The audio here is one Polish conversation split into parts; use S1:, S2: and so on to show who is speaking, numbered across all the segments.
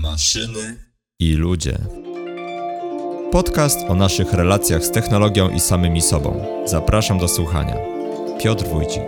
S1: maszyny i ludzie. Podcast o naszych relacjach z technologią i samymi sobą. Zapraszam do słuchania. Piotr Wójcik.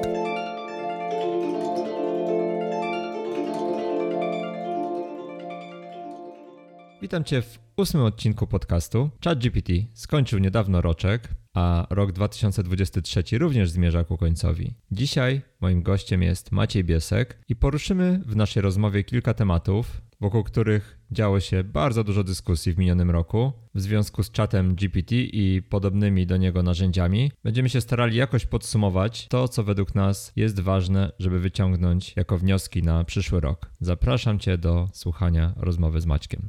S1: Witam Cię w ósmym odcinku podcastu. ChatGPT skończył niedawno roczek, a rok 2023 również zmierza ku końcowi. Dzisiaj moim gościem jest Maciej Biesek i poruszymy w naszej rozmowie kilka tematów, wokół których działo się bardzo dużo dyskusji w minionym roku w związku z czatem GPT i podobnymi do niego narzędziami. Będziemy się starali jakoś podsumować to, co według nas jest ważne, żeby wyciągnąć jako wnioski na przyszły rok. Zapraszam Cię do słuchania rozmowy z Maćkiem.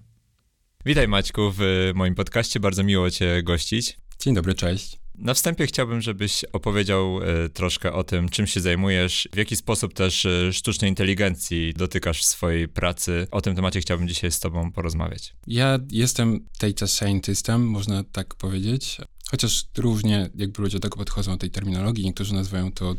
S1: Witaj Maćku w moim podcaście, bardzo miło Cię gościć.
S2: Dzień dobry, cześć.
S1: Na wstępie chciałbym, żebyś opowiedział e, troszkę o tym, czym się zajmujesz, w jaki sposób też e, sztucznej inteligencji dotykasz w swojej pracy. O tym temacie chciałbym dzisiaj z Tobą porozmawiać.
S2: Ja jestem data scientistem, można tak powiedzieć. Chociaż różnie jakby ludzie do tego podchodzą do tej terminologii. Niektórzy nazywają to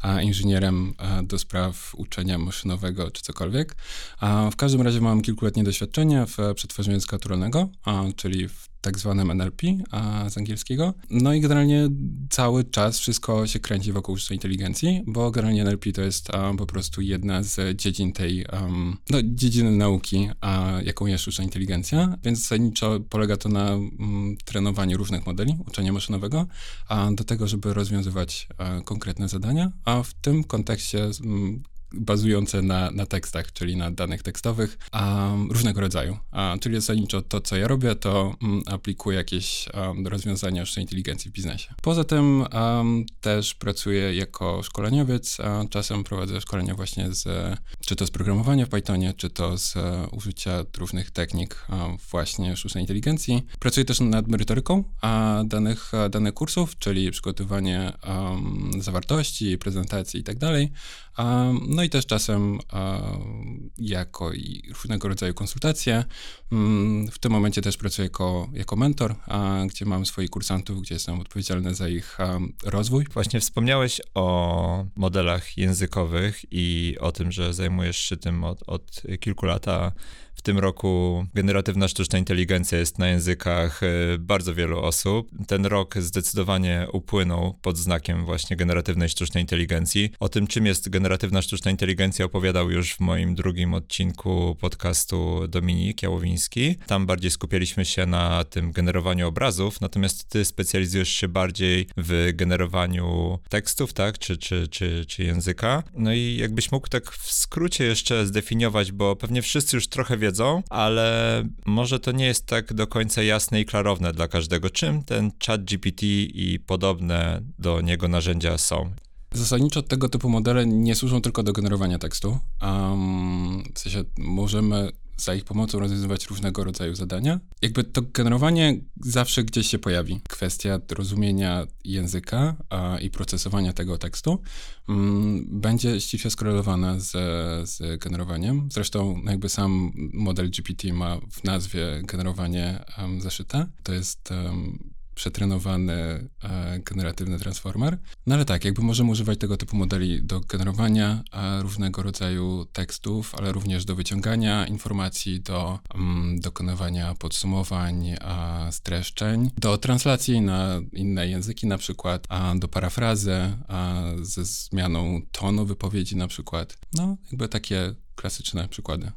S2: a, inżynierem a, do spraw uczenia maszynowego czy cokolwiek. A, w każdym razie mam kilkuletnie doświadczenie w przetwarzaniu języka naturalnego, czyli w tak zwanym NLP a, z angielskiego. No i generalnie cały czas wszystko się kręci wokół sztucznej inteligencji, bo generalnie NLP to jest a, po prostu jedna z dziedzin tej, um, no, dziedziny nauki, a, jaką jest sztuczna inteligencja, więc zasadniczo polega to na um, trenowaniu różnych modeli uczenia maszynowego, a do tego, żeby rozwiązywać a, konkretne zadania, a w tym kontekście um, bazujące na, na tekstach, czyli na danych tekstowych, um, różnego rodzaju. Um, czyli zasadniczo to, co ja robię, to um, aplikuję jakieś rozwiązania sztucznej inteligencji w biznesie. Poza tym też pracuję jako szkoleniowiec, a czasem prowadzę szkolenia właśnie z, czy to z programowania w Pythonie, czy to z uh, użycia różnych technik właśnie sztucznej inteligencji. Pracuję też nad merytoryką danych, danych kursów, czyli przygotowanie zawartości, prezentacji i tak dalej. No i też czasem jako i różnego rodzaju konsultacje. Mm, w tym momencie też pracuję jako, jako mentor, gdzie mam swoich kursantów, gdzie jestem odpowiedzialny za ich rozwój.
S1: Właśnie wspomniałeś o modelach językowych i o tym, że zajmujesz się tym od, od kilku lat, a w tym roku generatywna sztuczna inteligencja jest na językach e, bardzo wielu osób. Ten rok zdecydowanie upłynął pod znakiem właśnie generatywnej sztucznej inteligencji. O tym, czym jest generatywna sztuczna inteligencja, opowiadał już w moim drugim odcinku podcastu Dominik Jałowiński. Tam bardziej skupialiśmy się na tym generowaniu obrazów, natomiast ty specjalizujesz się bardziej w generowaniu tekstów, tak, czy, czy, czy, czy języka. No i jakbyś mógł tak w skrócie jeszcze zdefiniować, bo pewnie wszyscy już trochę wiedzą, wiedzą, ale może to nie jest tak do końca jasne i klarowne dla każdego, czym ten chat GPT i podobne do niego narzędzia są.
S2: Zasadniczo tego typu modele nie służą tylko do generowania tekstu. Um, w sensie możemy za ich pomocą rozwiązywać różnego rodzaju zadania. Jakby to generowanie zawsze gdzieś się pojawi. Kwestia rozumienia języka a, i procesowania tego tekstu mm, będzie ściśle skorelowana z, z generowaniem. Zresztą jakby sam model GPT ma w nazwie generowanie um, zaszyte. To jest um, przetrenowany e, generatywny transformer. No ale tak, jakby możemy używać tego typu modeli do generowania e, różnego rodzaju tekstów, ale również do wyciągania informacji, do mm, dokonywania podsumowań, a, streszczeń, do translacji na inne języki na przykład, a do parafrazy a, ze zmianą tonu wypowiedzi na przykład. No, jakby takie klasyczne przykłady.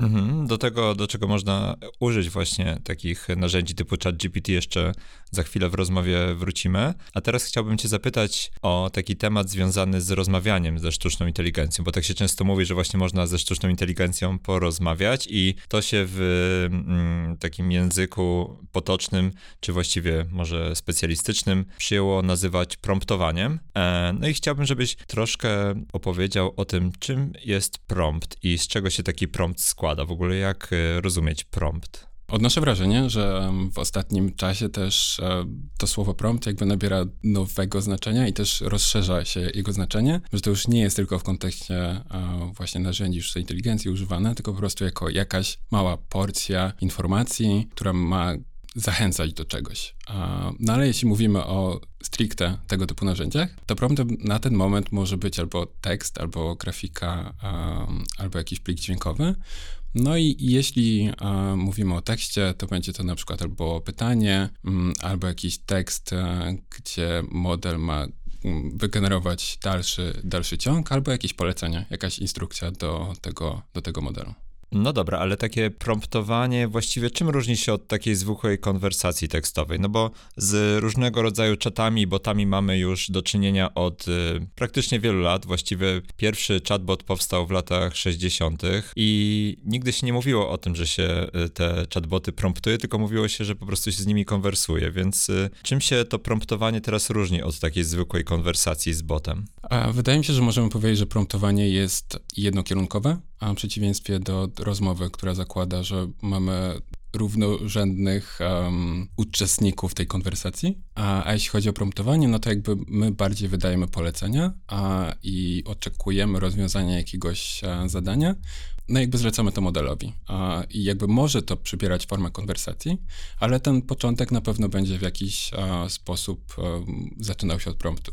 S1: Mhm, do tego, do czego można użyć właśnie takich narzędzi typu ChatGPT jeszcze za chwilę w rozmowie wrócimy. A teraz chciałbym cię zapytać o taki temat związany z rozmawianiem ze sztuczną inteligencją, bo tak się często mówi, że właśnie można ze sztuczną inteligencją porozmawiać i to się w mm, takim języku potocznym, czy właściwie może specjalistycznym przyjęło nazywać promptowaniem. E, no i chciałbym, żebyś troszkę opowiedział o tym, czym jest prompt i z czego się taki prompt składa składa? W ogóle jak e, rozumieć prompt?
S2: Odnoszę wrażenie, że w ostatnim czasie też e, to słowo prompt jakby nabiera nowego znaczenia i też rozszerza się jego znaczenie, że to już nie jest tylko w kontekście e, właśnie narzędzi sztucznej inteligencji używane, tylko po prostu jako jakaś mała porcja informacji, która ma zachęcać do czegoś. No ale jeśli mówimy o stricte tego typu narzędziach, to promptem na ten moment może być albo tekst, albo grafika, albo jakiś plik dźwiękowy. No i jeśli mówimy o tekście, to będzie to na przykład albo pytanie, mm, albo jakiś tekst, gdzie model ma mm, wygenerować dalszy, dalszy ciąg, albo jakieś polecenie, jakaś instrukcja do tego, do tego modelu.
S1: No dobra, ale takie promptowanie właściwie czym różni się od takiej zwykłej konwersacji tekstowej? No bo z różnego rodzaju czatami i botami mamy już do czynienia od y, praktycznie wielu lat. Właściwie pierwszy chatbot powstał w latach 60. i nigdy się nie mówiło o tym, że się y, te chatboty promptuje, tylko mówiło się, że po prostu się z nimi konwersuje. Więc y, czym się to promptowanie teraz różni od takiej zwykłej konwersacji z botem?
S2: A wydaje mi się, że możemy powiedzieć, że promptowanie jest jednokierunkowe, w przeciwieństwie do rozmowy, która zakłada, że mamy równorzędnych um, uczestników tej konwersacji. A, a, jeśli chodzi o promptowanie, no to jakby my bardziej wydajemy polecenia a, i oczekujemy rozwiązania jakiegoś a, zadania, no jakby zlecamy to modelowi. A, I jakby może to przybierać formę konwersacji, ale ten początek na pewno będzie w jakiś sposób zaczynał się od promptu.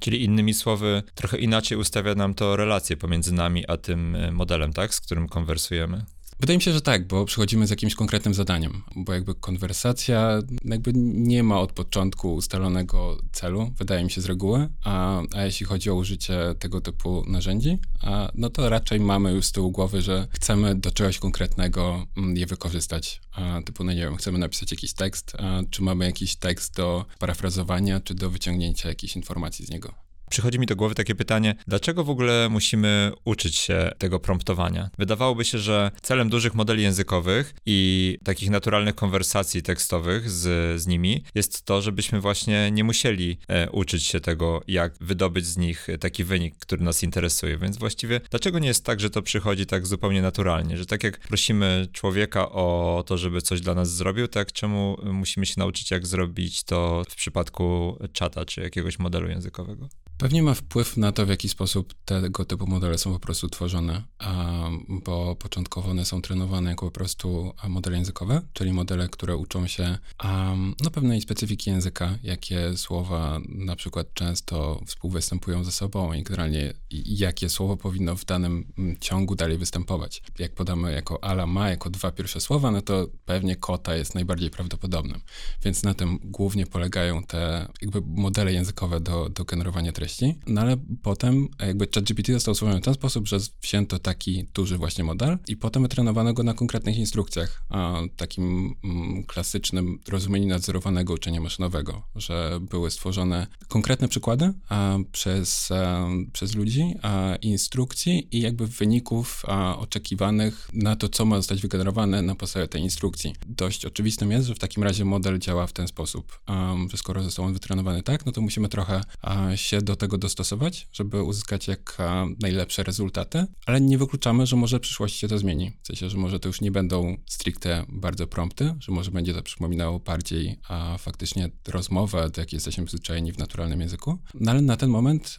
S1: Czyli innymi słowy, trochę inaczej ustawia nam to relacje pomiędzy nami a tym e, modelem, tak, z którym konwersujemy.
S2: Wydaje mi się, że tak, bo przychodzimy z jakimś konkretnym zadaniem, bo jakby konwersacja jakby nie ma od początku ustalonego celu, wydaje mi się z reguły, a, a jeśli chodzi o użycie tego typu narzędzi, a, no to raczej mamy już z tyłu głowy, że chcemy do czegoś konkretnego mm, je wykorzystać, a, typu, no nie wiem, chcemy napisać jakiś tekst, czy mamy jakiś tekst do parafrazowania, czy do wyciągnięcia jakichś informacji z niego
S1: przychodzi mi do głowy takie pytanie, dlaczego w ogóle musimy uczyć się tego promptowania? Wydawałoby się, że celem dużych modeli językowych i takich naturalnych konwersacji tekstowych z, z nimi jest to, żebyśmy właśnie nie musieli e, uczyć się tego, jak wydobyć z nich taki wynik, który nas interesuje. Więc właściwie dlaczego nie jest tak, że to przychodzi tak zupełnie naturalnie, że tak jak prosimy człowieka o to, żeby coś dla nas zrobił, tak czemu musimy się nauczyć, jak zrobić to w przypadku czata czy jakiegoś modelu językowego?
S2: Pewnie ma wpływ na to, w jaki sposób tego typu modele są po prostu tworzone, bo początkowo one są trenowane jako po prostu modele językowe, czyli modele, które uczą się no, pewnej specyfiki języka, jakie słowa na przykład często współwystępują ze sobą i generalnie jakie słowo powinno w danym mm, ciągu dalej występować. Jak podamy jako ala ma, jako dwa pierwsze słowa, no to pewnie kota jest najbardziej prawdopodobnym. Więc na tym głównie polegają te jakby modele językowe do, do generowania treści treści, no ale potem jakby ChatGPT został stworzony w ten sposób, że wzięto taki duży właśnie model i potem wytrenowano go na konkretnych instrukcjach, takim mm, klasycznym rozumieniu nadzorowanego uczenia maszynowego, że były stworzone konkretne przykłady przez, a, przez ludzi, instrukcji i jakby wyników oczekiwanych na to, co ma zostać wygenerowane na podstawie tej instrukcji. Dość oczywistym jest, że w takim razie model działa w ten sposób, że skoro został on wytrenowany tak, no to musimy trochę się do tego dostosować, żeby uzyskać jak najlepsze rezultaty, ale nie wykluczamy, że może w przyszłości się to zmieni. W sensie, że może to już nie będą stricte bardzo prompty, że może będzie to przypominało bardziej a, faktycznie rozmowę, do jakiej jesteśmy przyzwyczajeni w naturalnym języku. No ale na ten moment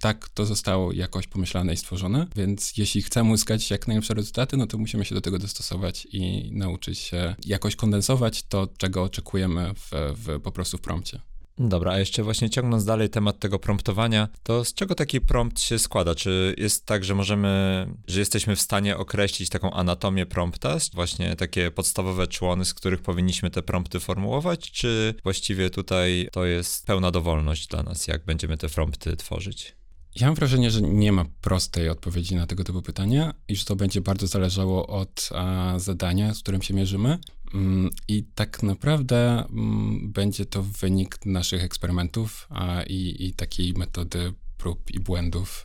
S2: tak to zostało jakoś pomyślane i stworzone, więc jeśli chcemy uzyskać jak najlepsze rezultaty, no to musimy się do tego dostosować i nauczyć się jakoś kondensować to, czego oczekujemy w, w po prostu w prompcie.
S1: Dobra, a jeszcze właśnie ciągnąc dalej temat tego promptowania, to z czego taki prompt się składa? Czy jest tak, że możemy, że jesteśmy w stanie określić taką anatomię prompta, właśnie takie podstawowe człony, z których powinniśmy te prompty formułować, czy właściwie tutaj to jest pełna dowolność dla nas, jak będziemy te prompty tworzyć?
S2: Ja mam wrażenie, że nie ma prostej odpowiedzi na tego typu pytania i że to będzie bardzo zależało od a, zadania, z którym się mierzymy. Mm, I tak naprawdę mm, będzie to wynik naszych eksperymentów i, i takiej metody prób i błędów.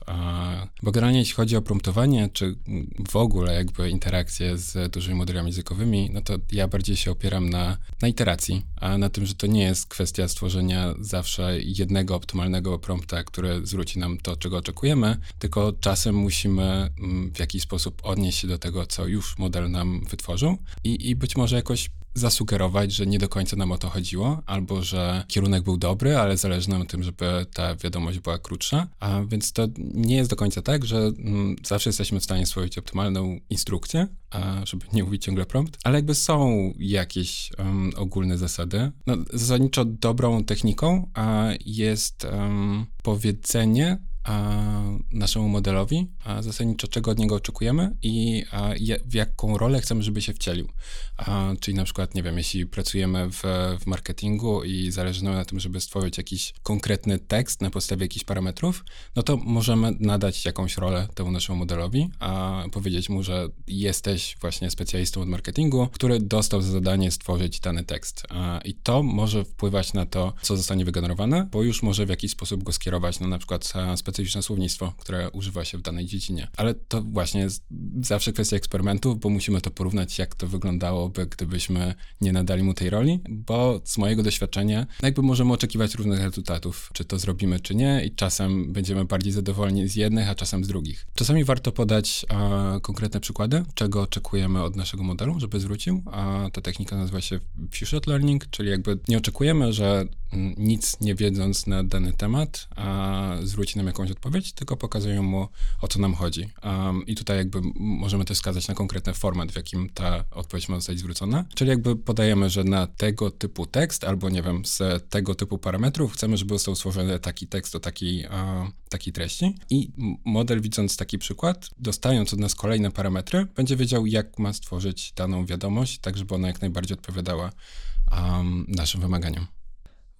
S2: Bo generalnie jeśli chodzi o promptowanie, czy w ogóle jakby interakcje z dużymi modelami językowymi, no to ja bardziej się opieram na, na iteracji, a na tym, że to nie jest kwestia stworzenia zawsze jednego optymalnego prompta, który zwróci nam to, czego oczekujemy, tylko czasem musimy mm, w jakiś sposób odnieść się do tego, co już model nam wytworzył i, i być może jakoś zasugerować, że nie do końca nam o to chodziło, albo że kierunek był dobry, ale zależy nam na tym, żeby ta wiadomość była krótsza. A więc to nie jest do końca tak, że mm, zawsze jesteśmy w stanie stworzyć optymalną instrukcję, a, żeby nie mówić ciągle prompt, ale jakby są jakieś um, ogólne zasady. No, zasadniczo dobrą techniką a jest um, powiedzenie naszemu modelowi, a zasadniczo czego od niego oczekujemy i w jaką rolę chcemy, żeby się wcielił. Czyli na przykład, nie wiem, jeśli pracujemy w, w marketingu i zależy nam na tym, żeby stworzyć jakiś konkretny tekst na podstawie jakichś parametrów, no to możemy nadać jakąś rolę temu naszemu modelowi, a powiedzieć mu, że jesteś właśnie specjalistą od marketingu, który dostał za zadanie stworzyć dany tekst. I to może wpływać na to, co zostanie wygenerowane, bo już może w jakiś sposób go skierować na na przykład specjalistę specyficzne słownictwo, które używa się w danej dziedzinie. Ale to właśnie jest zawsze kwestia eksperymentów, bo musimy to porównać, jak to wyglądałoby, gdybyśmy nie nadali mu tej roli, bo z mojego doświadczenia jakby możemy oczekiwać różnych rezultatów, czy to zrobimy, czy nie i czasem będziemy bardziej zadowoleni z jednych, a czasem z drugich. Czasami warto podać a, konkretne przykłady, czego oczekujemy od naszego modelu, żeby zwrócił, a ta technika nazywa się few-shot learning, czyli jakby nie oczekujemy, że mm, nic nie wiedząc na dany temat, a zwróci nam jakąś odpowiedź, tylko pokazują mu, o co nam chodzi. Um, I tutaj jakby możemy też wskazać na konkretny format, w jakim ta odpowiedź ma zostać zwrócona. Czyli jakby podajemy, że na tego typu tekst, albo nie wiem, z tego typu parametrów chcemy, żeby został stworzony taki tekst o takiej, takiej treści. I model, widząc taki przykład, dostając od nas kolejne parametry, będzie wiedział, jak ma stworzyć daną wiadomość, tak żeby ona jak najbardziej odpowiadała um, naszym wymaganiom.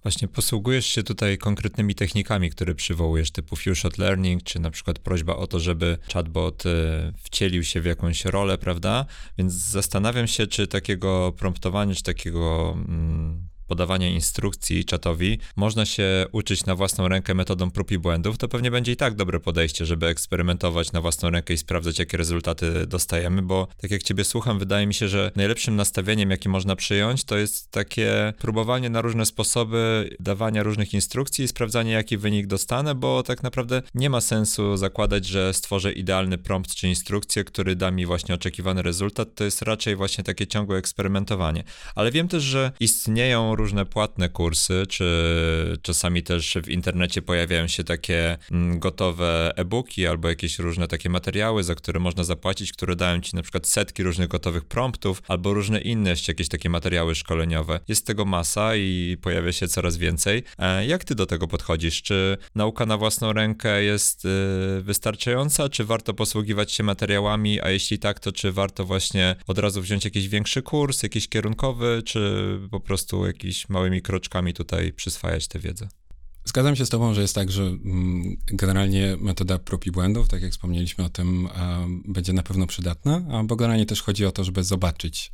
S1: Właśnie posługujesz się tutaj konkretnymi technikami, które przywołujesz, typu few-shot learning, czy na przykład prośba o to, żeby chatbot e, wcielił się w jakąś rolę, prawda? Więc zastanawiam się, czy takiego promptowania, czy takiego mm, podawania instrukcji czatowi można się uczyć na własną rękę metodą prób i błędów, to pewnie będzie i tak dobre podejście, żeby eksperymentować na własną rękę i sprawdzać, jakie rezultaty dostajemy, bo tak jak ciebie słucham, wydaje mi się, że najlepszym nastawieniem, jaki można przyjąć, to jest takie próbowanie na różne sposoby dawania różnych instrukcji i sprawdzanie, jaki wynik dostanę, bo tak naprawdę nie ma sensu zakładać, że stworzę idealny prompt czy instrukcję, który da mi właśnie oczekiwany rezultat. To jest raczej właśnie takie ciągłe eksperymentowanie. Ale wiem też, że istnieją różne płatne kursy, czy czasami też w internecie pojawiają się takie mm, gotowe e-booki albo jakieś różne takie materiały, za które można zapłacić, które dają ci na przykład setki różnych gotowych promptów albo różne inne jakieś takie materiały szkoleniowe. Jest tego masa i pojawia się coraz więcej. E, jak ty do tego podchodzisz? Czy nauka na własną rękę jest y, wystarczająca, czy warto posługiwać się materiałami, a jeśli tak, to czy warto właśnie od razu wziąć jakiś większy kurs, jakiś kierunkowy, czy po prostu jakiś jakimiś małymi kroczkami tutaj przyswajać tę wiedzę.
S2: Zgadzam się z Tobą, że jest tak, że mm, generalnie metoda prób i błędów, tak jak wspomnieliśmy o tym, będzie na pewno przydatna, bo generalnie też chodzi o to, żeby zobaczyć,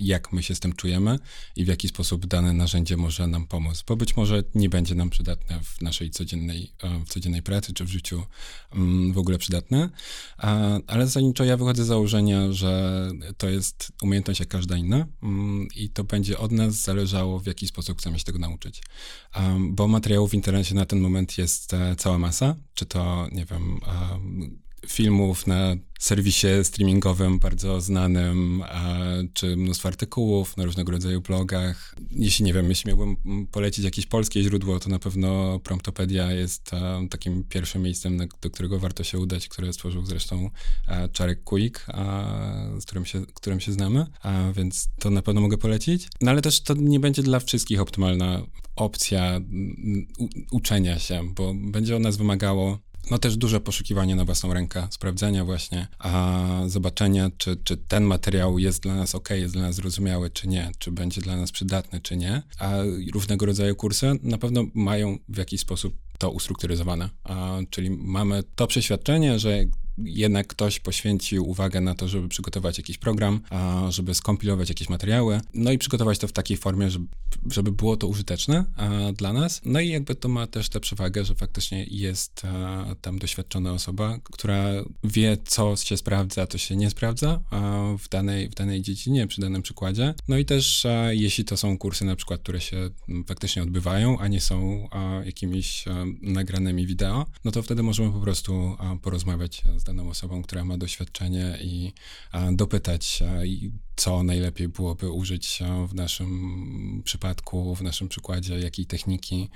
S2: jak my się z tym czujemy i w jaki sposób dane narzędzie może nam pomóc, bo być może nie będzie nam przydatne w naszej codziennej, w codziennej pracy czy w życiu w ogóle przydatne, ale zasadniczo ja wychodzę z założenia, że to jest umiejętność jak każda inna i to będzie od nas zależało, w jaki sposób chcemy się tego nauczyć, bo materiałów w internecie na ten moment jest e, cała masa. Czy to, nie wiem, filmów na serwisie streamingowym bardzo znanym, czy mnóstwo artykułów na różnego rodzaju blogach. Jeśli nie wiem, jeśli miałbym polecić jakieś polskie źródło, to na pewno Promptopedia jest takim pierwszym miejscem, do którego warto się udać, które stworzył zresztą Czarek Kuik, z którym się, którym się znamy, więc to na pewno mogę polecić. No ale też to nie będzie dla wszystkich optymalna opcja uczenia się, bo będzie od nas wymagało no też duże poszukiwanie na własną rękę, sprawdzenia właśnie, a zobaczenia, czy, czy ten materiał jest dla nas ok, jest dla nas zrozumiały, czy nie, czy będzie dla nas przydatny, czy nie. A różnego rodzaju kursy na pewno mają w jakiś sposób to ustrukturyzowane. A, czyli mamy to przeświadczenie, że jednak ktoś poświęcił uwagę na to, żeby przygotować jakiś program, a, żeby skompilować jakieś materiały, no i przygotować to w takiej formie, żeby, żeby było to użyteczne a, dla nas. No i jakby to ma też tę przewagę, że faktycznie jest a, tam doświadczona osoba, która wie, co się sprawdza, co się nie sprawdza w, danej, w danej dziedzinie, przy danym przykładzie. No i też jeśli to są kursy na przykład, które się faktycznie odbywają, a nie są jakimiś nagranymi wideo, no to wtedy możemy po prostu porozmawiać daną osobą, która ma doświadczenie i dopytać, co najlepiej byłoby użyć w naszym przypadku, w naszym przykładzie, jakiej techniki,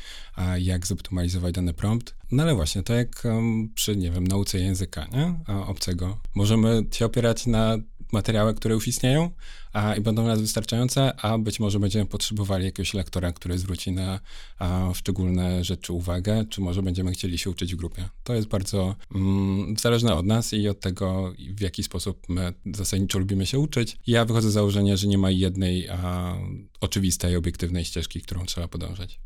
S2: jak zoptymalizować dany prompt. No ale właśnie, to jak przy, nie wiem, nauce języka nie? obcego. Możemy się opierać na materiały, które już istnieją a, i będą nas wystarczające, a być może będziemy potrzebowali jakiegoś lektora, który zwróci na a, szczególne rzeczy uwagę, czy może będziemy chcieli się uczyć w grupie. To jest bardzo mm, zależne od nas i od tego, w jaki sposób my zasadniczo lubimy się uczyć. Ja wychodzę z założenia, że nie ma jednej a, oczywistej, obiektywnej ścieżki, którą trzeba podążać.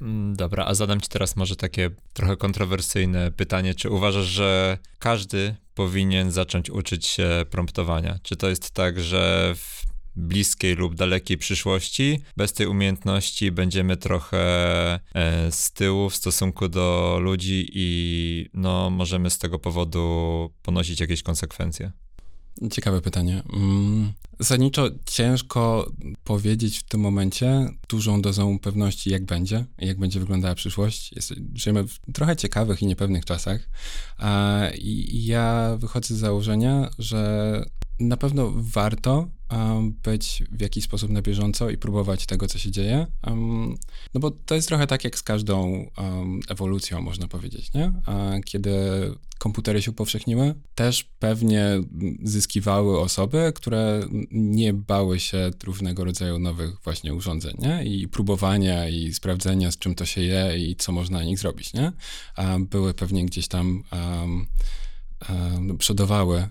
S1: Mm, dobra, a zadam ci teraz może takie trochę kontrowersyjne pytanie. Czy uważasz, że każdy powinien zacząć uczyć się promptowania? Czy to jest tak, że w bliskiej lub dalekiej przyszłości bez tej umiejętności będziemy trochę e, z tyłu w stosunku do ludzi i no możemy z tego powodu ponosić jakieś konsekwencje?
S2: Ciekawe pytanie. Mm, zasadniczo ciężko powiedzieć w tym momencie dużą dozą pewności, jak będzie, jak będzie wyglądała przyszłość. Jest, żyjemy w trochę ciekawych i niepewnych czasach. I ja wychodzę z założenia, że na pewno warto być w jakiś sposób na bieżąco i próbować tego, co się dzieje. No bo to jest trochę tak jak z każdą ewolucją, można powiedzieć, nie? Kiedy komputery się upowszechniły, też pewnie zyskiwały osoby, które nie bały się różnego rodzaju nowych właśnie urządzeń, nie? I próbowania i sprawdzenia, z czym to się je i co można na nich zrobić, nie? Były pewnie gdzieś tam um, przodowały,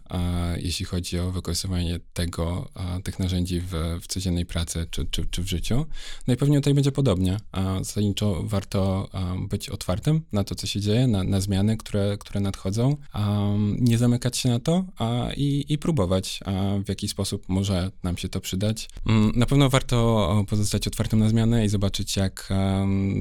S2: jeśli chodzi o wykorzystywanie tego, tych narzędzi w, w codziennej pracy czy, czy, czy w życiu. No i pewnie tutaj będzie podobnie. Zasadniczo warto być otwartym na to, co się dzieje, na, na zmiany, które, które nadchodzą, nie zamykać się na to i, i próbować, w jaki sposób może nam się to przydać. Mm, na pewno warto pozostać otwartym na zmiany i zobaczyć, jak,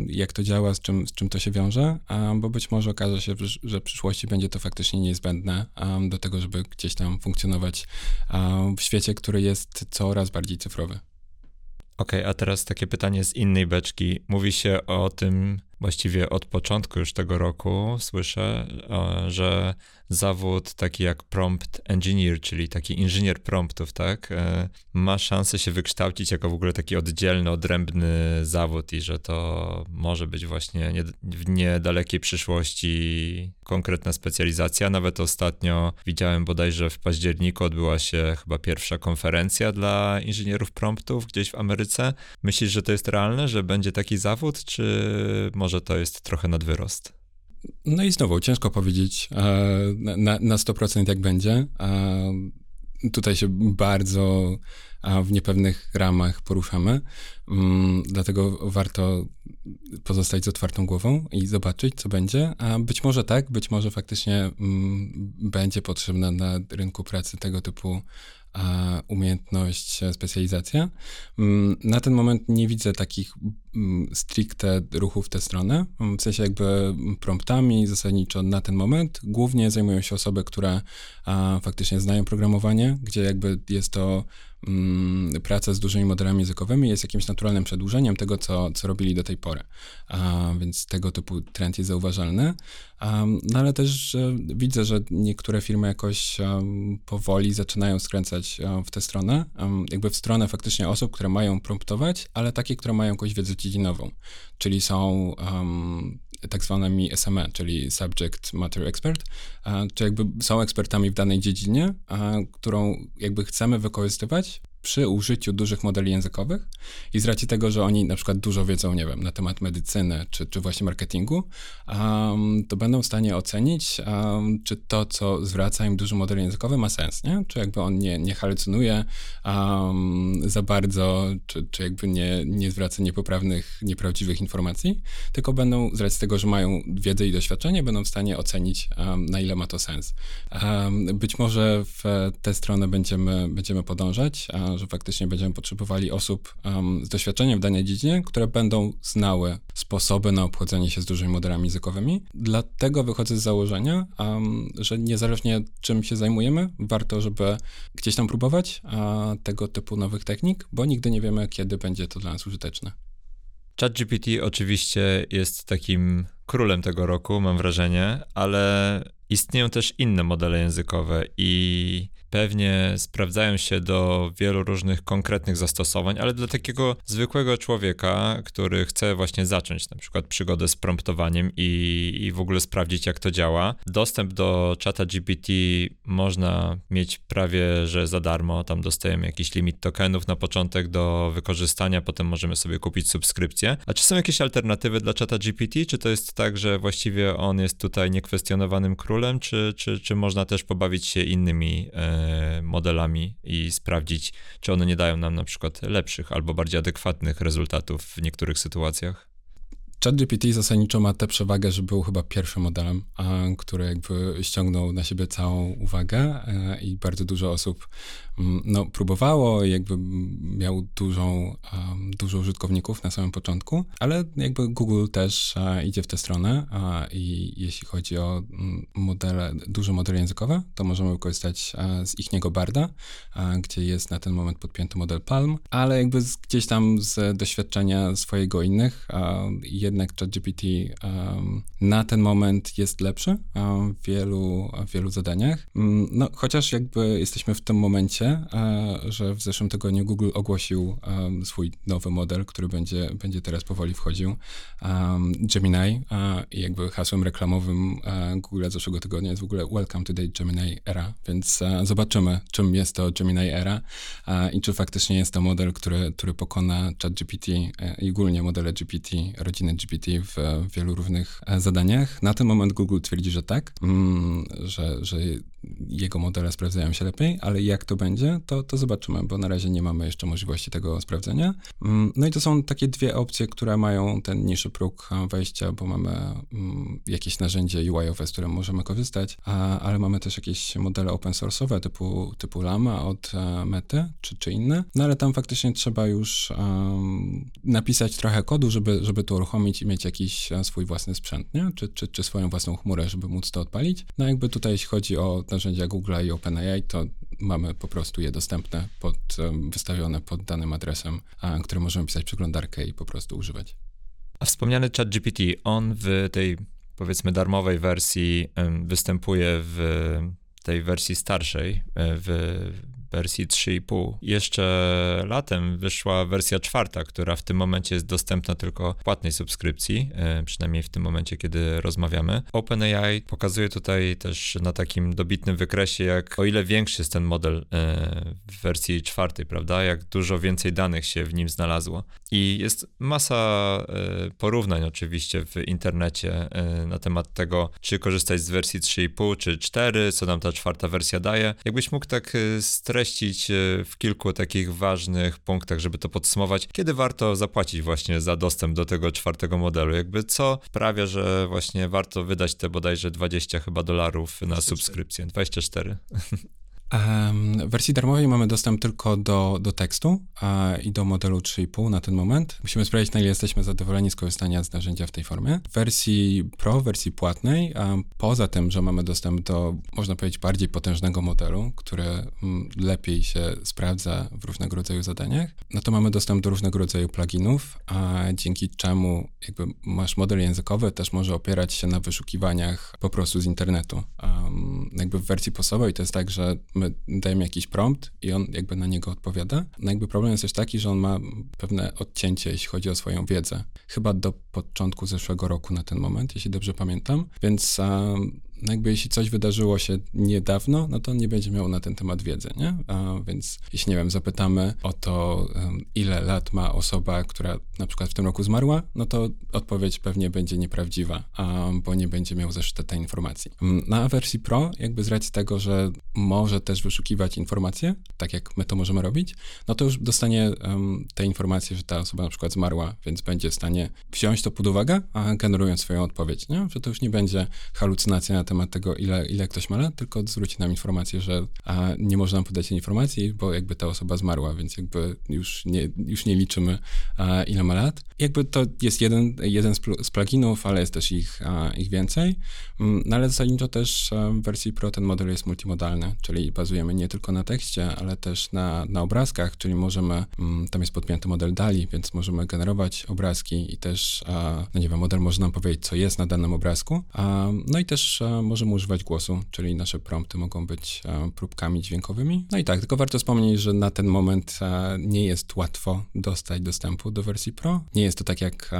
S2: jak to działa, z czym, z czym to się wiąże, bo być może okaże się, że w przyszłości będzie to faktycznie niezbędne niezbędne um, do tego, żeby gdzieś tam funkcjonować um, w świecie, który jest coraz bardziej cyfrowy.
S1: Okej, okay, a teraz takie pytanie z innej beczki. Mówi się o tym właściwie od początku już tego roku, słyszę, że zawód taki jak prompt engineer, czyli taki inżynier promptów, tak, e, ma szansę się wykształcić jako w ogóle taki oddzielny, odrębny zawód i że to może być właśnie nie, w niedalekiej przyszłości konkretna specjalizacja. Nawet ostatnio widziałem bodajże w październiku odbyła się chyba pierwsza konferencja dla inżynierów promptów gdzieś w Ameryce. Myślisz, że to jest realne, że będzie taki zawód, czy może to jest trochę nadwyrost?
S2: No i znowu, ciężko powiedzieć e, na, na 100% jak będzie. E, tutaj się bardzo w niepewnych ramach poruszamy, mm, dlatego warto pozostać z otwartą głową i zobaczyć, co będzie. A być może tak, być może faktycznie mm, będzie potrzebna na rynku pracy tego typu umiejętność, e, specjalizacja. Mm, na ten moment nie widzę takich mm, stricte ruchów w tę stronę, mm, w sensie jakby promptami zasadniczo na ten moment głównie zajmują się osoby, które faktycznie znają programowanie, gdzie jakby jest to praca z dużymi modelami językowymi jest jakimś naturalnym przedłużeniem tego, co, co robili do tej pory. A, więc tego typu trend jest zauważalny. No ale też widzę, że niektóre firmy jakoś powoli zaczynają skręcać w tę stronę, jakby w stronę faktycznie osób, które mają promptować, ale takie, które mają jakąś wiedzę dziedzinową, czyli są tak zwanymi SME, czyli Subject Matter Expert, czy jakby są ekspertami w danej dziedzinie, którą jakby chcemy wykorzystywać przy użyciu dużych modeli językowych i z racji tego, że oni na przykład dużo wiedzą, nie wiem, na temat medycyny czy, czy właśnie marketingu, um, to będą w stanie ocenić, um, czy to, co zwraca im duży model językowy ma sens, nie? Czy jakby on nie, nie halucynuje um, za bardzo, czy, czy jakby nie, nie zwraca niepoprawnych, nieprawdziwych informacji, tylko będą z racji tego, że mają wiedzę i doświadczenie, będą w stanie ocenić, na ile ma to sens. być może w tę stronę będziemy, będziemy podążać, że faktycznie będziemy potrzebowali osób um, z doświadczeniem w danej dziedzinie, które będą znały sposoby na obchodzenie się z dużymi modelami językowymi. Dlatego wychodzę z założenia, um, że niezależnie czym się zajmujemy, warto, żeby gdzieś tam próbować a, tego typu nowych technik, bo nigdy nie wiemy, kiedy będzie to dla nas użyteczne.
S1: ChatGPT oczywiście jest takim królem tego roku, mam wrażenie, ale istnieją też inne modele językowe i pewnie sprawdzają się do wielu różnych konkretnych zastosowań, ale dla takiego zwykłego człowieka, który chce właśnie zacząć na przykład przygodę z promptowaniem i, i w ogóle sprawdzić, jak to działa, dostęp do czata GPT można mieć prawie, że za darmo. Tam dostajemy jakiś limit tokenów na początek do wykorzystania, potem możemy sobie kupić subskrypcję. A czy są jakieś alternatywy dla czata GPT? Czy to jest tak, że właściwie on jest tutaj niekwestionowanym królem, czy, czy, czy można też pobawić się innymi e, modelami i sprawdzić, czy one nie dają nam na przykład lepszych albo bardziej adekwatnych rezultatów w niektórych sytuacjach.
S2: ChatGPT zasadniczo ma tę przewagę, że był chyba pierwszym modelem, który jakby ściągnął na siebie całą uwagę e, i bardzo dużo osób no, próbowało, jakby miał dużą, dużo użytkowników na samym początku, ale jakby Google też idzie w tę stronę i jeśli chodzi o mm, modele, duże modele językowe, to możemy wykorzystać z ich niego Barda, gdzie jest na ten moment podpięty model Palm, ale jakby gdzieś tam z doświadczenia swojego innych, jednak ChatGPT na ten moment jest lepszy w wielu, w wielu zadaniach. Um, no, chociaż jakby jesteśmy w tym momencie, uh, że w zeszłym tygodniu Google ogłosił swój nowy model, który będzie, będzie teraz powoli wchodził, Gemini i jakby hasłem reklamowym uh, Google zeszłego tygodnia jest w ogóle Welcome to the Gemini Era, więc zobaczymy, czym jest to Gemini Era i czy faktycznie jest to model, który, który pokona ChatGPT e, i ogólnie modele GPT, rodziny GPT w, wielu różnych e, zadaniach. Na ten moment Google twierdzi, że tak, mm, że, że jego modele sprawdzają się lepiej, ale jak to będzie, to, to zobaczymy, bo na razie nie mamy jeszcze możliwości tego sprawdzenia. Mm, no i to są takie dwie opcje, które mają ten niższy próg wejścia, bo mamy mm, jakieś narzędzie UI-owe, z którym możemy korzystać, ale mamy też jakieś modele open source'owe typu, typu Lama od e, Mety czy, czy inne, no ale tam faktycznie trzeba już um, napisać trochę kodu, żeby, żeby to uruchomić i mieć jakiś e, swój własny sprzęt, nie? Czy, czy, czy swoją własną chmurę, żeby móc to odpalić. No jakby tutaj, jeśli chodzi o narzędzia Google i OpenAI, to mamy po prostu je dostępne, pod, wystawione pod danym adresem, który możemy pisać przeglądarkę i po prostu używać.
S1: A wspomniany chat GPT, on w tej powiedzmy darmowej wersji występuje w tej wersji starszej, e, w wersji 3,5. Jeszcze latem wyszła wersja czwarta, która w tym momencie jest dostępna tylko w płatnej subskrypcji, e, przynajmniej w tym momencie, kiedy rozmawiamy. OpenAI pokazuje tutaj też na takim dobitnym wykresie, jak o ile większy jest ten model e, w wersji czwartej, prawda? Jak dużo więcej danych się w nim znalazło. I jest masa e, porównań oczywiście w internecie na temat tego, czy korzystać z wersji 3,5 czy 4, co nam ta czwarta wersja daje. Jakbyś mógł tak streścić streścić e, w kilku takich ważnych punktach, żeby to podsumować, kiedy warto zapłacić właśnie za dostęp do tego czwartego modelu. Jakby co sprawia, że właśnie warto wydać te bodajże 20 chyba dolarów na subskrypcję. 24.
S2: W wersji darmowej mamy dostęp tylko do, do tekstu i do modelu 3,5 na ten moment. Musimy sprawdzić, na ile jesteśmy zadowoleni z korzystania z narzędzia w tej formie. W wersji Pro, wersji płatnej, poza tym, że mamy dostęp do, można powiedzieć, bardziej potężnego modelu, który mm, lepiej się sprawdza w różnego rodzaju zadaniach, no to mamy dostęp do różnego rodzaju pluginów, a dzięki czemu jakby masz model językowy, też może opierać się na wyszukiwaniach po prostu z internetu. Jakby w wersji podstawowej to jest tak, że my dajemy jakiś prompt i on jakby na niego odpowiada. No jakby problem jest też taki, że on ma pewne odcięcie, jeśli chodzi o swoją wiedzę. Chyba do początku zeszłego roku na ten moment, jeśli dobrze pamiętam. Więc um, jakby jeśli coś wydarzyło się niedawno, no to on nie będzie miał na ten temat wiedzy, nie? A więc jeśli, nie wiem, zapytamy o to, ile lat ma osoba, która na przykład w tym roku zmarła, no to odpowiedź pewnie będzie nieprawdziwa, bo nie będzie miał zeszyte tej informacji. Na wersji Pro, jakby z racji tego, że może też wyszukiwać informacje, tak jak my to możemy robić, no to już dostanie te informacje, że ta osoba na przykład zmarła, więc będzie w stanie wziąć to pod uwagę, a generując swoją odpowiedź, nie? Że to już nie będzie halucynacja na temat tego, ile, ile ktoś ma lat, tylko zwróci nam informację, że a, nie można nam podać informacji, bo jakby ta osoba zmarła, więc jakby już nie, już nie liczymy, a, ile ma lat. Jakby to jest jeden, jeden z, z pluginów, ale jest też ich, a, ich więcej. Mm, no ale zasadniczo też w wersji Pro ten model jest multimodalny, czyli bazujemy nie tylko na tekście, ale też na, na obrazkach, czyli możemy, mm, tam jest podpięty model DALI, więc możemy generować obrazki i też, no nie wiem, model może nam powiedzieć, co jest na danym obrazku. No i też możemy używać głosu, czyli nasze prompty mogą być próbkami dźwiękowymi. No i tak, tylko warto wspomnieć, że na ten moment nie jest łatwo dostać dostępu do wersji Pro. Nie jest to tak jak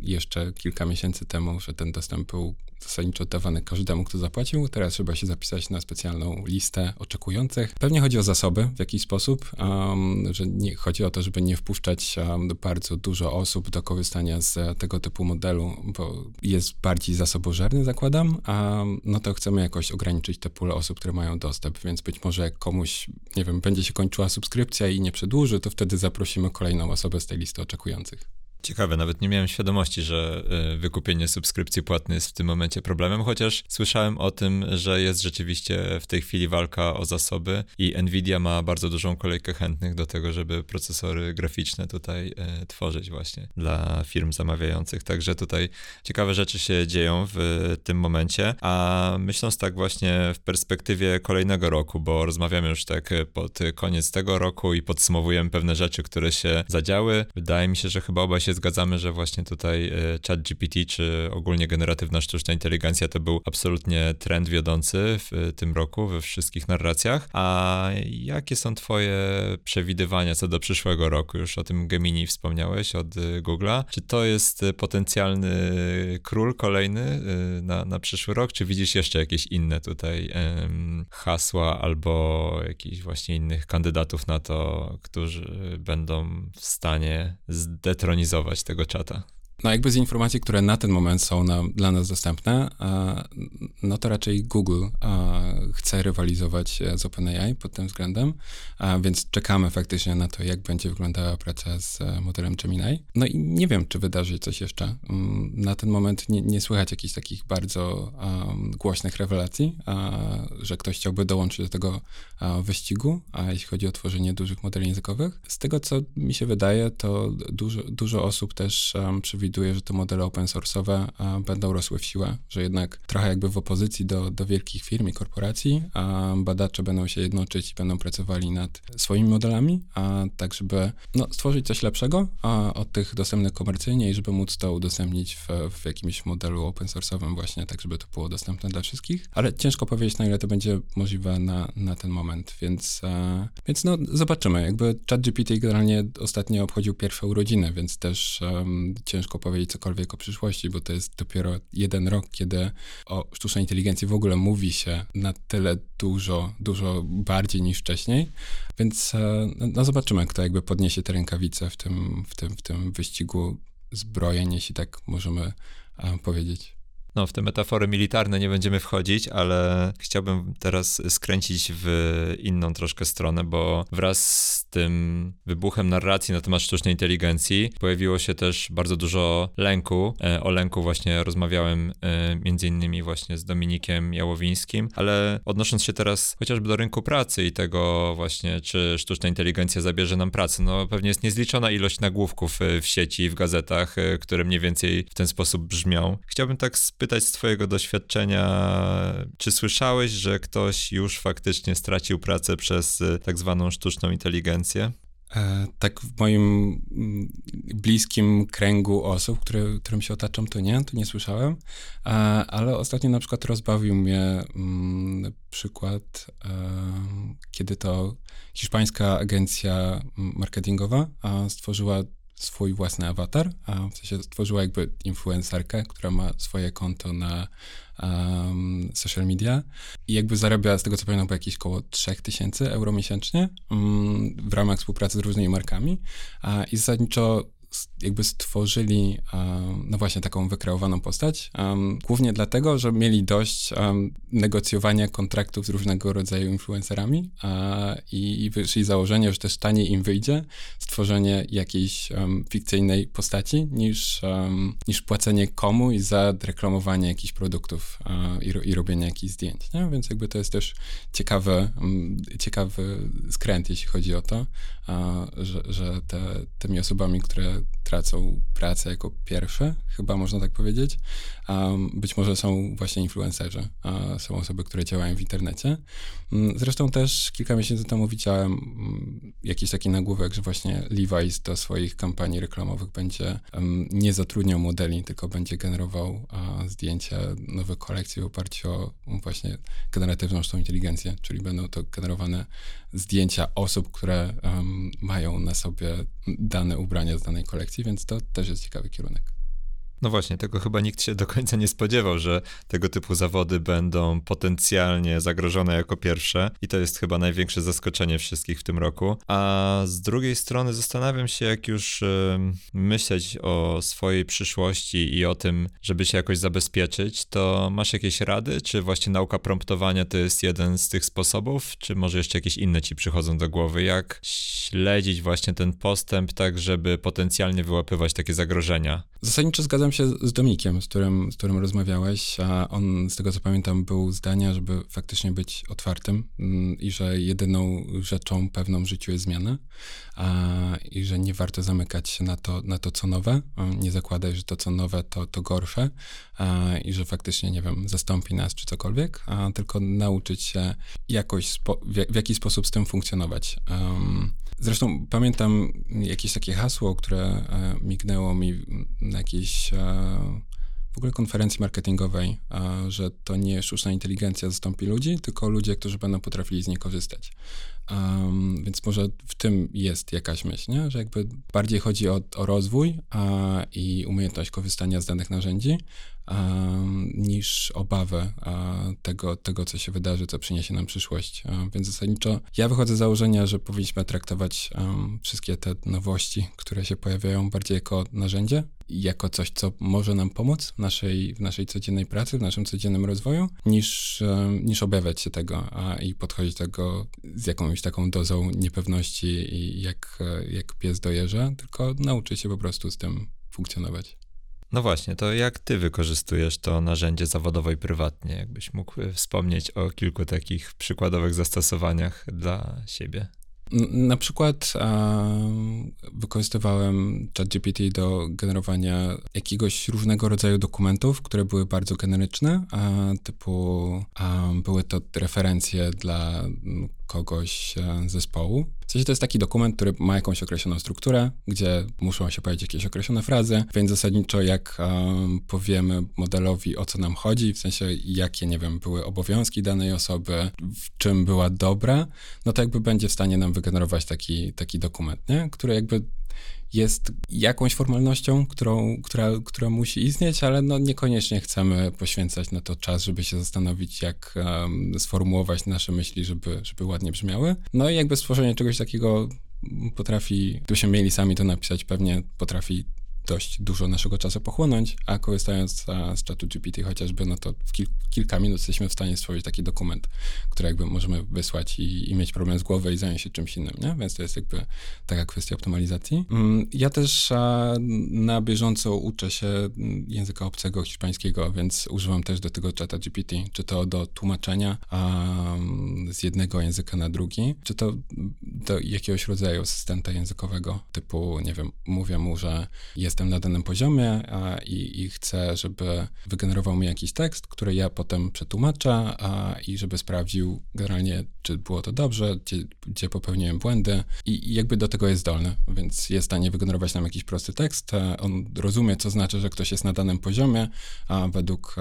S2: jeszcze kilka miesięcy temu, że ten dostęp był zasadniczo oddawany każdemu, kto zapłacił. Teraz trzeba się zapisać na specjalną listę oczekujących. Pewnie chodzi o zasoby w jakiś sposób, um, że nie, chodzi o to, żeby nie wpuszczać um, bardzo dużo osób do korzystania z tego typu modelu, bo jest bardziej zasobożerny, zakładam, a no to chcemy jakoś ograniczyć te pule osób, które mają dostęp, więc być może jak komuś, nie wiem, będzie się kończyła subskrypcja i nie przedłuży, to wtedy zaprosimy kolejną osobę z tej listy oczekujących.
S1: Ciekawe, nawet nie miałem świadomości, że y, wykupienie subskrypcji płatnej jest w tym momencie problemem, chociaż słyszałem o tym, że jest rzeczywiście w tej chwili walka o zasoby i Nvidia ma bardzo dużą kolejkę chętnych do tego, żeby procesory graficzne tutaj y, tworzyć właśnie dla firm zamawiających. Także tutaj ciekawe rzeczy się dzieją w tym momencie, a myśląc tak właśnie w perspektywie kolejnego roku, bo rozmawiamy już tak pod koniec tego roku i podsumowujemy pewne rzeczy, które się zadziały. Wydaje mi się, że chyba obaj się się zgadzamy, że właśnie tutaj e, chat GPT, czy ogólnie generatywna sztuczna inteligencja to był absolutnie trend wiodący w e, tym roku we wszystkich narracjach. A jakie są twoje przewidywania co do przyszłego roku? Już o tym Gemini wspomniałeś od e, Google'a. Czy to jest potencjalny król kolejny na, na przyszły rok, czy widzisz jeszcze jakieś inne tutaj hasła albo jakichś właśnie innych kandydatów na to, którzy będą w stanie zdetronizować tego czata.
S2: No jakby z informacji, które na ten moment są na, dla nas dostępne, no to raczej Google chce rywalizować e, z OpenAI pod tym względem, więc czekamy faktycznie na to, jak będzie wyglądała praca z e, modelem Gemini. No i nie wiem, czy wydarzy coś jeszcze. Mm, na ten moment nie, nie słychać jakichś takich bardzo głośnych rewelacji, że ktoś chciałby dołączyć do tego wyścigu, a jeśli chodzi o tworzenie dużych modeli językowych. Z tego, co mi się wydaje, to dużo, dużo osób też przewiduje przewiduje, że te modele open source'owe będą rosły w siłę, że jednak trochę jakby w opozycji do, do wielkich firm i korporacji, a badacze będą się jednoczyć i będą pracowali nad swoimi modelami, a tak żeby no, stworzyć coś lepszego a od tych dostępnych komercyjnie i żeby móc to udostępnić w, w jakimś modelu open source'owym właśnie, tak żeby to było dostępne dla wszystkich, ale ciężko powiedzieć na ile to będzie możliwe na, na ten moment, więc, e, więc no zobaczymy, jakby ChatGPT generalnie ostatnio obchodził pierwsze urodziny, więc też um, ciężko powiedzieć cokolwiek o przyszłości, bo to jest dopiero jeden rok, kiedy o sztucznej inteligencji w ogóle mówi się na tyle dużo, dużo bardziej niż wcześniej, więc e, no zobaczymy, kto jakby podniesie te rękawice w tym, w tym, w tym wyścigu zbrojeń, jeśli tak możemy e, powiedzieć.
S1: No, w te metafory militarne nie będziemy wchodzić, ale chciałbym teraz skręcić w inną troszkę stronę, bo wraz z tym wybuchem narracji na temat sztucznej inteligencji pojawiło się też bardzo dużo lęku. E, o lęku właśnie rozmawiałem e, między innymi właśnie z Dominikiem Jałowińskim, ale odnosząc się teraz chociażby do rynku pracy i tego właśnie, czy sztuczna inteligencja zabierze nam pracę, no pewnie jest niezliczona ilość nagłówków e, w sieci, w gazetach, które mniej więcej w ten sposób brzmią. Chciałbym tak spytać z Twojego doświadczenia, czy słyszałeś, że ktoś już faktycznie stracił pracę przez y, tak zwaną sztuczną inteligencję?
S2: E, tak w moim mm, bliskim kręgu osób, które, którym się otaczam, to nie, to nie słyszałem, e, ale ostatnio na przykład rozbawił mnie mm, przykład, e, kiedy to hiszpańska agencja marketingowa stworzyła swój własny awatar, a w sensie stworzyła jakby influencerkę, która ma swoje konto na um, social media i jakby zarabia, z tego co pamiętam, jakieś około 3000 euro miesięcznie um, w ramach współpracy z różnymi markami a, i zasadniczo jakby stworzyli no właśnie taką wykreowaną postać, głównie dlatego, że mieli dość negocjowania kontraktów z różnego rodzaju influencerami i wyszli założenie, że też taniej im wyjdzie stworzenie jakiejś fikcyjnej postaci niż, niż płacenie komu i za reklamowanie jakichś produktów i, i robienie jakichś zdjęć. Nie? Więc jakby to jest też ciekawy, ciekawy skręt, jeśli chodzi o to, że, że te, tymi osobami, które uh, tracą pracę jako pierwsze, chyba można tak powiedzieć. Być może są właśnie influencerzy, są osoby, które działają w internecie. Um, zresztą też kilka miesięcy temu widziałem um, jakiś taki nagłówek, że właśnie Levi's do swoich kampanii reklamowych będzie nie zatrudniał modeli, tylko będzie generował zdjęcia nowych kolekcji w oparciu o właśnie generatywną sztuczną inteligencję, czyli będą to generowane zdjęcia osób, które mają na sobie dane ubrania z danej kolekcji, więc to też jest ciekawy kierunek.
S1: No właśnie, tego chyba nikt się do końca nie spodziewał, że tego typu zawody będą potencjalnie zagrożone jako pierwsze i to jest chyba największe zaskoczenie wszystkich w tym roku. A z drugiej strony zastanawiam się, jak już myśleć o swojej przyszłości i o tym, żeby się jakoś zabezpieczyć, to masz jakieś rady? Czy właśnie nauka promptowania to jest jeden z tych sposobów, czy może jeszcze jakieś inne ci przychodzą do głowy? Jak śledzić właśnie ten postęp tak, żeby potencjalnie wyłapywać takie zagrożenia?
S2: Zasadniczo zgadzam Zgadzam się z Dominikiem, z którym, z którym rozmawiałeś, a on, z tego co pamiętam, był zdania, żeby faktycznie być otwartym mm, i że jedyną rzeczą pewną w życiu jest zmiana a, i że nie warto zamykać się na to, na to co nowe, nie zakładać, że to, co nowe, to, to gorsze a, i że faktycznie, nie wiem, zastąpi nas czy cokolwiek, a tylko nauczyć się jakoś, spo, w, w jaki sposób z tym funkcjonować. Um, Zresztą pamiętam jakieś takie hasło, które e, mignęło mi na jakiejś e, w ogóle konferencji marketingowej, e, że to nie sztuczna inteligencja zastąpi ludzi, tylko ludzie, którzy będą potrafili z niej korzystać. Więc może w tym jest jakaś myśl, nie? że jakby bardziej chodzi o, o rozwój a, i umiejętność korzystania z danych narzędzi, niż obawę tego, tego, co się wydarzy, co przyniesie nam przyszłość. Więc zasadniczo ja wychodzę z założenia, że powinniśmy traktować wszystkie te nowości, które się pojawiają bardziej jako narzędzie, jako coś, co może nam pomóc w naszej, w naszej codziennej pracy, w naszym codziennym rozwoju, niż, niż obawiać się tego a, i podchodzić tego z jakąś taką dozą niepewności jak, jak pies dojeżdża, tylko nauczyć się po prostu z tym funkcjonować.
S1: No właśnie, to jak ty wykorzystujesz to narzędzie zawodowo i prywatnie? Jakbyś mógł e, wspomnieć o kilku takich przykładowych zastosowaniach dla siebie?
S2: Na przykład wykorzystywałem ChatGPT do generowania jakiegoś różnego rodzaju dokumentów, które były bardzo generyczne, typu były to referencje dla kogoś e, zespołu. W sensie to jest taki dokument, który ma jakąś określoną strukturę, gdzie muszą się pojawić jakieś określone frazy, więc zasadniczo jak um, powiemy modelowi o co nam chodzi, w sensie jakie, nie wiem, były obowiązki danej osoby, w czym była dobra, no to jakby będzie w stanie nam wygenerować taki, taki dokument, nie? który jakby jest jakąś formalnością, którą, która, która musi istnieć, ale no niekoniecznie chcemy poświęcać na to czas, żeby się zastanowić, jak um, sformułować nasze myśli, żeby, żeby ładnie brzmiały. No i jakby stworzenie czegoś takiego potrafi, gdybyśmy mieli sami to napisać, pewnie potrafi dość dużo naszego czasu pochłonąć, a korzystając z, czatu GPT chociażby, no to w kil kilka minut jesteśmy w stanie stworzyć taki dokument, który jakby możemy wysłać i, i, mieć problem z głowy i zająć się czymś innym, nie? Więc to jest jakby taka kwestia optymalizacji. Mm, ja też na bieżąco uczę się języka obcego hiszpańskiego, więc używam też do tego czata GPT, czy to do tłumaczenia z jednego języka na drugi, czy to do jakiegoś rodzaju asystenta językowego, typu, nie wiem, mówię mu, że jest jestem na danym poziomie i, i, chcę, żeby wygenerował mi jakiś tekst, który ja potem przetłumaczę i żeby sprawdził generalnie, czy było to dobrze, gdzie, gdzie popełniłem błędy. I, i, jakby do tego jest zdolny, więc jest w stanie wygenerować nam jakiś prosty tekst. On rozumie, co znaczy, że ktoś jest na danym poziomie, a według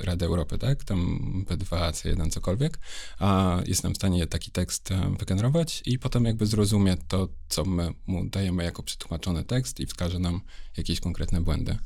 S2: Rady Europy, tak, tam B2, C1, cokolwiek, a jest nam w stanie taki tekst wygenerować i potem jakby zrozumie to, co my mu dajemy jako przetłumaczony tekst i wskaże nam jakieś konkretne błędy.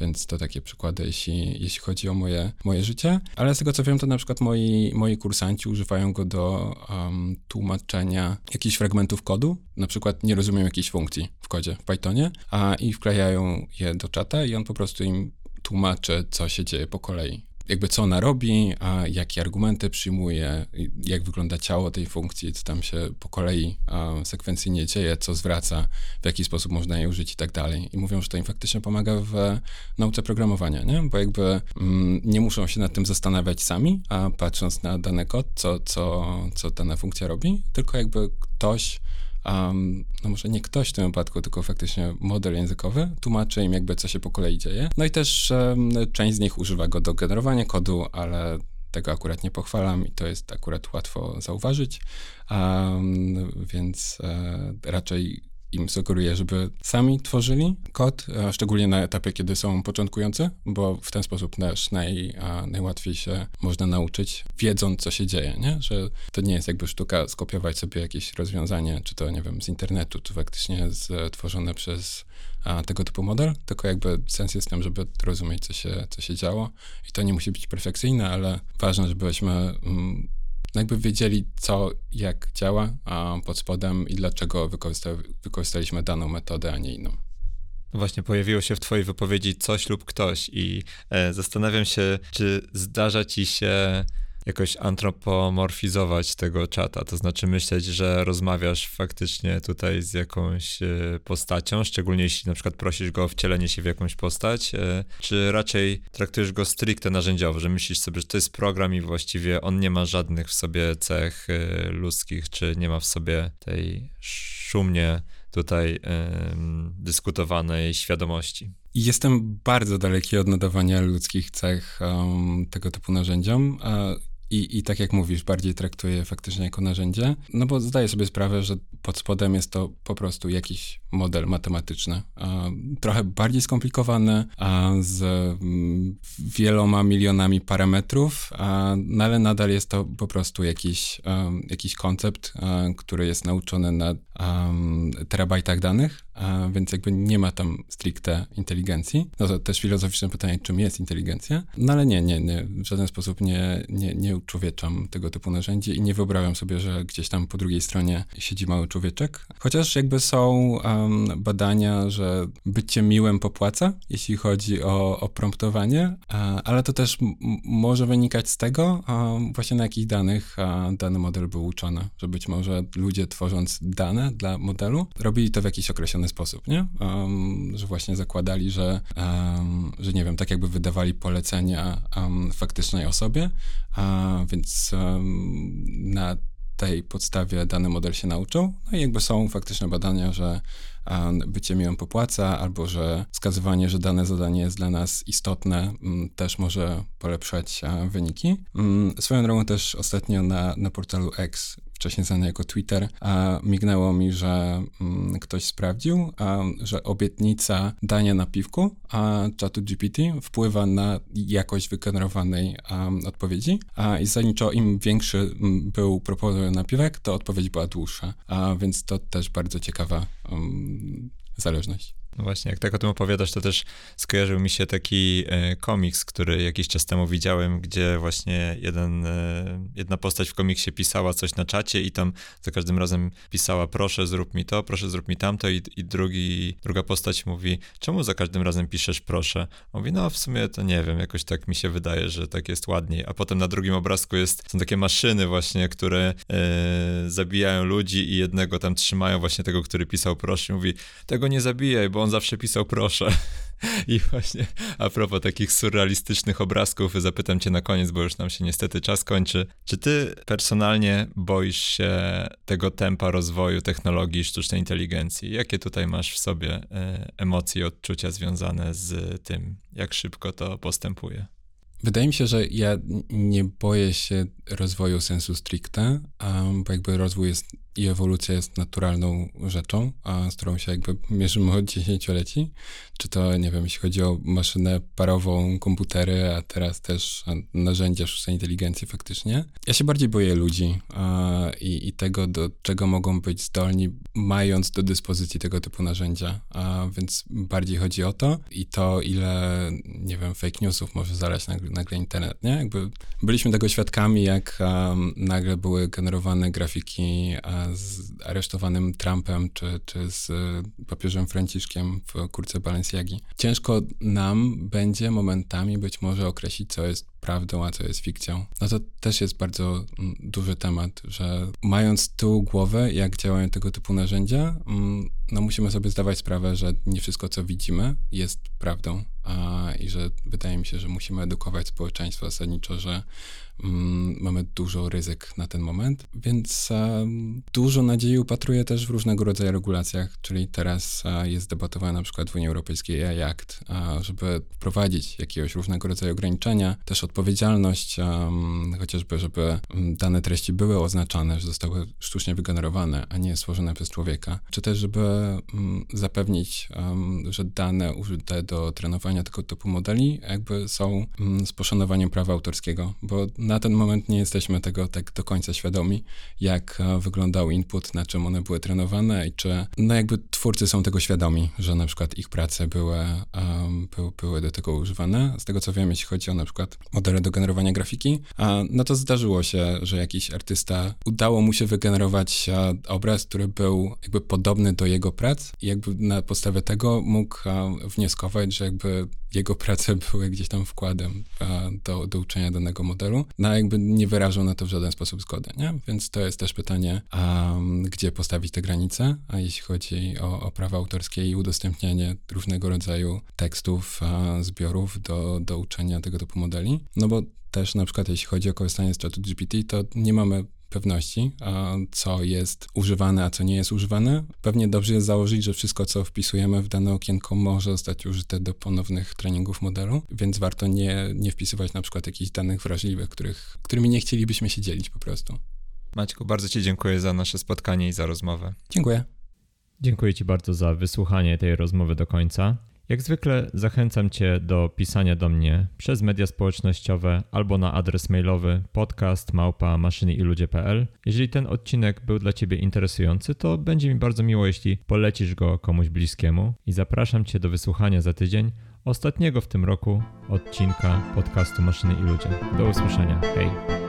S2: Więc to takie przykłady, jeśli, jeśli chodzi o moje, moje życie. Ale z tego co wiem, to na przykład moi, moi kursanci używają go do um, tłumaczenia jakichś fragmentów kodu. Na przykład nie rozumiem jakiejś funkcji w kodzie w Pythonie, a i wklejają je do czata i on po prostu im tłumaczy, co się dzieje po kolei jakby co ona robi, a jakie argumenty przyjmuje, jak wygląda ciało tej funkcji, co tam się po kolei sekwencyjnie dzieje, co zwraca, w jaki sposób można jej użyć i tak dalej. I mówią, że to im faktycznie pomaga w nauce programowania, nie? Bo jakby mm, nie muszą się nad tym zastanawiać sami, a patrząc na dany kod, co, co, co dana funkcja robi, tylko jakby ktoś um, no może nie ktoś w tym wypadku, tylko faktycznie model językowy tłumaczy im jakby, co się po kolei dzieje. No i też um, część z nich używa go do generowania kodu, ale tego akurat nie pochwalam i to jest akurat łatwo zauważyć, um, więc e, raczej im sugeruję, żeby sami tworzyli kod, szczególnie na etapie, kiedy są początkujący, bo w ten sposób też naj, najłatwiej się można nauczyć, wiedząc, co się dzieje, nie? że to nie jest jakby sztuka skopiować sobie jakieś rozwiązanie, czy to, nie wiem, z internetu, czy faktycznie stworzone przez tego typu model, tylko jakby sens jest w tym, żeby rozumieć, co się, co się działo i to nie musi być perfekcyjne, ale ważne, żebyśmy mm, jakby wiedzieli, co, jak działa a pod spodem i dlaczego wykorzysta wykorzystaliśmy daną metodę, a nie inną.
S1: Właśnie pojawiło się w Twojej wypowiedzi coś lub ktoś, i e, zastanawiam się, czy zdarza Ci się jakoś antropomorfizować tego czata, to znaczy myśleć, że rozmawiasz faktycznie tutaj z jakąś e, postacią, szczególnie jeśli na przykład prosisz go o wcielenie się w jakąś postać, e, czy raczej traktujesz go stricte narzędziowo, że myślisz sobie, że to jest program i właściwie on nie ma żadnych w sobie cech e, ludzkich, czy nie ma w sobie tej szumnie tutaj dyskutowanej świadomości.
S2: Jestem bardzo daleki od nadawania ludzkich cech um, tego typu narzędziom. I, I tak jak mówisz, bardziej traktuję faktycznie jako narzędzie, no bo zdaję sobie sprawę, że pod spodem jest to po prostu jakiś model matematyczny. trochę bardziej skomplikowany, z mm, wieloma milionami parametrów, no ale nadal jest to po prostu jakiś, jakiś koncept, który jest nauczony na terabajtach danych, więc jakby nie ma tam stricte inteligencji. No to też filozoficzne pytanie, czym jest inteligencja. No ale nie, nie, nie w żaden sposób nie, nie, nie uczłowieczam tego typu narzędzi i nie wyobrażam sobie, że gdzieś tam po drugiej stronie siedzi mały człowieczek. Chociaż jakby są um, badania, że bycie miłym popłaca, jeśli chodzi o, o promptowanie, ale to też może wynikać z tego, właśnie na jakich danych dany model był uczony, że być może ludzie tworząc dane dla modelu, robili to w jakiś określony sposób, nie? Um, że właśnie zakładali, że, um, że nie wiem, tak jakby wydawali polecenia um, faktycznej osobie, więc na tej podstawie dany model się nauczył. No i jakby są faktyczne badania, że bycie miłym popłaca, albo że wskazywanie, że dane zadanie jest dla nas istotne, mm, też może polepszać wyniki. Mm, swoją drogą też ostatnio na, na portalu X wcześniej znany jako Twitter, mignęło mi, że mm, ktoś sprawdził, że obietnica dania napiwku a czatu GPT wpływa na jakość wygenerowanej odpowiedzi, a i zasadniczo im większy był proponowany napiwek, to odpowiedź była dłuższa, a więc to też bardzo ciekawa um, zależność.
S1: No właśnie, jak tak o tym opowiadasz, to też skojarzył mi się taki e, komiks, który jakiś czas temu widziałem, gdzie właśnie jeden, e, jedna postać w komiksie pisała coś na czacie i tam za każdym razem pisała proszę zrób mi to, proszę zrób mi tamto i, i drugi, druga postać mówi czemu za każdym razem piszesz proszę? mówi no w sumie to nie wiem, jakoś tak mi się wydaje, że tak jest ładniej, a potem na drugim obrazku jest, są takie maszyny właśnie, które e, zabijają ludzi i jednego tam trzymają właśnie tego, który pisał proszę mówi tego nie zabijaj, bo on zawsze pisał proszę. I właśnie a propos takich surrealistycznych obrazków, zapytam cię na koniec, bo już nam się niestety czas kończy. Czy ty personalnie boisz się tego tempa rozwoju technologii sztucznej inteligencji? Jakie tutaj masz w sobie e, emocje i odczucia związane z tym, jak szybko to postępuje?
S2: Wydaje mi się, że ja nie boję się rozwoju sensu stricte, bo jakby rozwój jest i ewolucja jest naturalną rzeczą, a z którą się jakby mierzymy od dziesięcioleci. Czy to, nie wiem, jeśli chodzi o maszynę parową, komputery, a teraz też narzędzia sztucznej inteligencji faktycznie. Ja się bardziej boję ludzi a, i, i, tego, do czego mogą być zdolni, mając do dyspozycji tego typu narzędzia. A, więc bardziej chodzi o to i to, ile, nie wiem, fake newsów może zalać nagle, nagle internet, nie? Jakby byliśmy tego świadkami, jak um, nagle były generowane grafiki z aresztowanym Trumpem, czy, czy z papieżem Franciszkiem w kurce Balenciagi. Ciężko nam będzie momentami być może określić, co jest prawdą, a co jest fikcją. No to też jest bardzo mm, duży temat, że mając z tyłu głowę, jak działają tego typu narzędzia, mm, no musimy sobie zdawać sprawę, że nie wszystko, co widzimy, jest prawdą. I że wydaje mi się, że musimy edukować społeczeństwo zasadniczo, że Mm, mamy dużo ryzyk na ten moment, więc dużo nadziei upatruję też w różnego rodzaju regulacjach, czyli teraz jest debatowane na przykład w Unii Europejskiej AI Act, żeby wprowadzić jakiegoś różnego rodzaju ograniczenia, też odpowiedzialność, chociażby, żeby dane treści były oznaczane, że zostały sztucznie wygenerowane, a nie stworzone przez człowieka, czy też, żeby mm, zapewnić, że dane użyte do trenowania tego typu modeli jakby są z poszanowaniem prawa autorskiego, bo na ten moment nie jesteśmy tego tak do końca świadomi, jak e, wyglądał input, na czym one były trenowane i czy, no jakby twórcy są tego świadomi, że na przykład ich prace były, um, były, były do tego używane. Z tego co wiem, jeśli chodzi o na przykład modele do generowania grafiki, a, no to zdarzyło się, że jakiś artysta udało mu się wygenerować a, obraz, który był jakby podobny do jego prac i jakby na podstawie tego mógł a, wnioskować, że jakby jego prace były gdzieś tam wkładem do, do uczenia danego modelu. No jakby nie wyrażą na to w żaden sposób zgody, nie? Więc to jest też pytanie, gdzie postawić te granice, a jeśli chodzi o, o prawa autorskie i udostępnianie różnego rodzaju tekstów, a, zbiorów do, do uczenia tego typu modeli, no bo też na przykład jeśli chodzi o korzystanie z czatu GPT, to nie mamy pewności, a co jest używane, a co nie jest używane. Pewnie dobrze jest założyć, że wszystko, co wpisujemy w dane okienko, może zostać użyte do ponownych treningów modelu, więc warto nie, nie wpisywać na przykład jakichś danych wrażliwych, których, którymi nie chcielibyśmy się dzielić po prostu.
S3: Maćku, bardzo Ci dziękuję za nasze spotkanie i za rozmowę.
S2: Dziękuję.
S1: Dziękuję Ci bardzo za wysłuchanie tej rozmowy do końca. Jak zwykle zachęcam Cię do pisania do mnie przez media społecznościowe albo na adres mailowy podcast małpa maszyniiludzie.pl. Jeżeli ten odcinek był dla Ciebie interesujący, to będzie mi bardzo miło, jeśli polecisz go komuś bliskiemu i zapraszam Cię do wysłuchania za tydzień ostatniego w tym roku odcinka podcastu Maszyny i Ludzie. Do usłyszenia. Hej!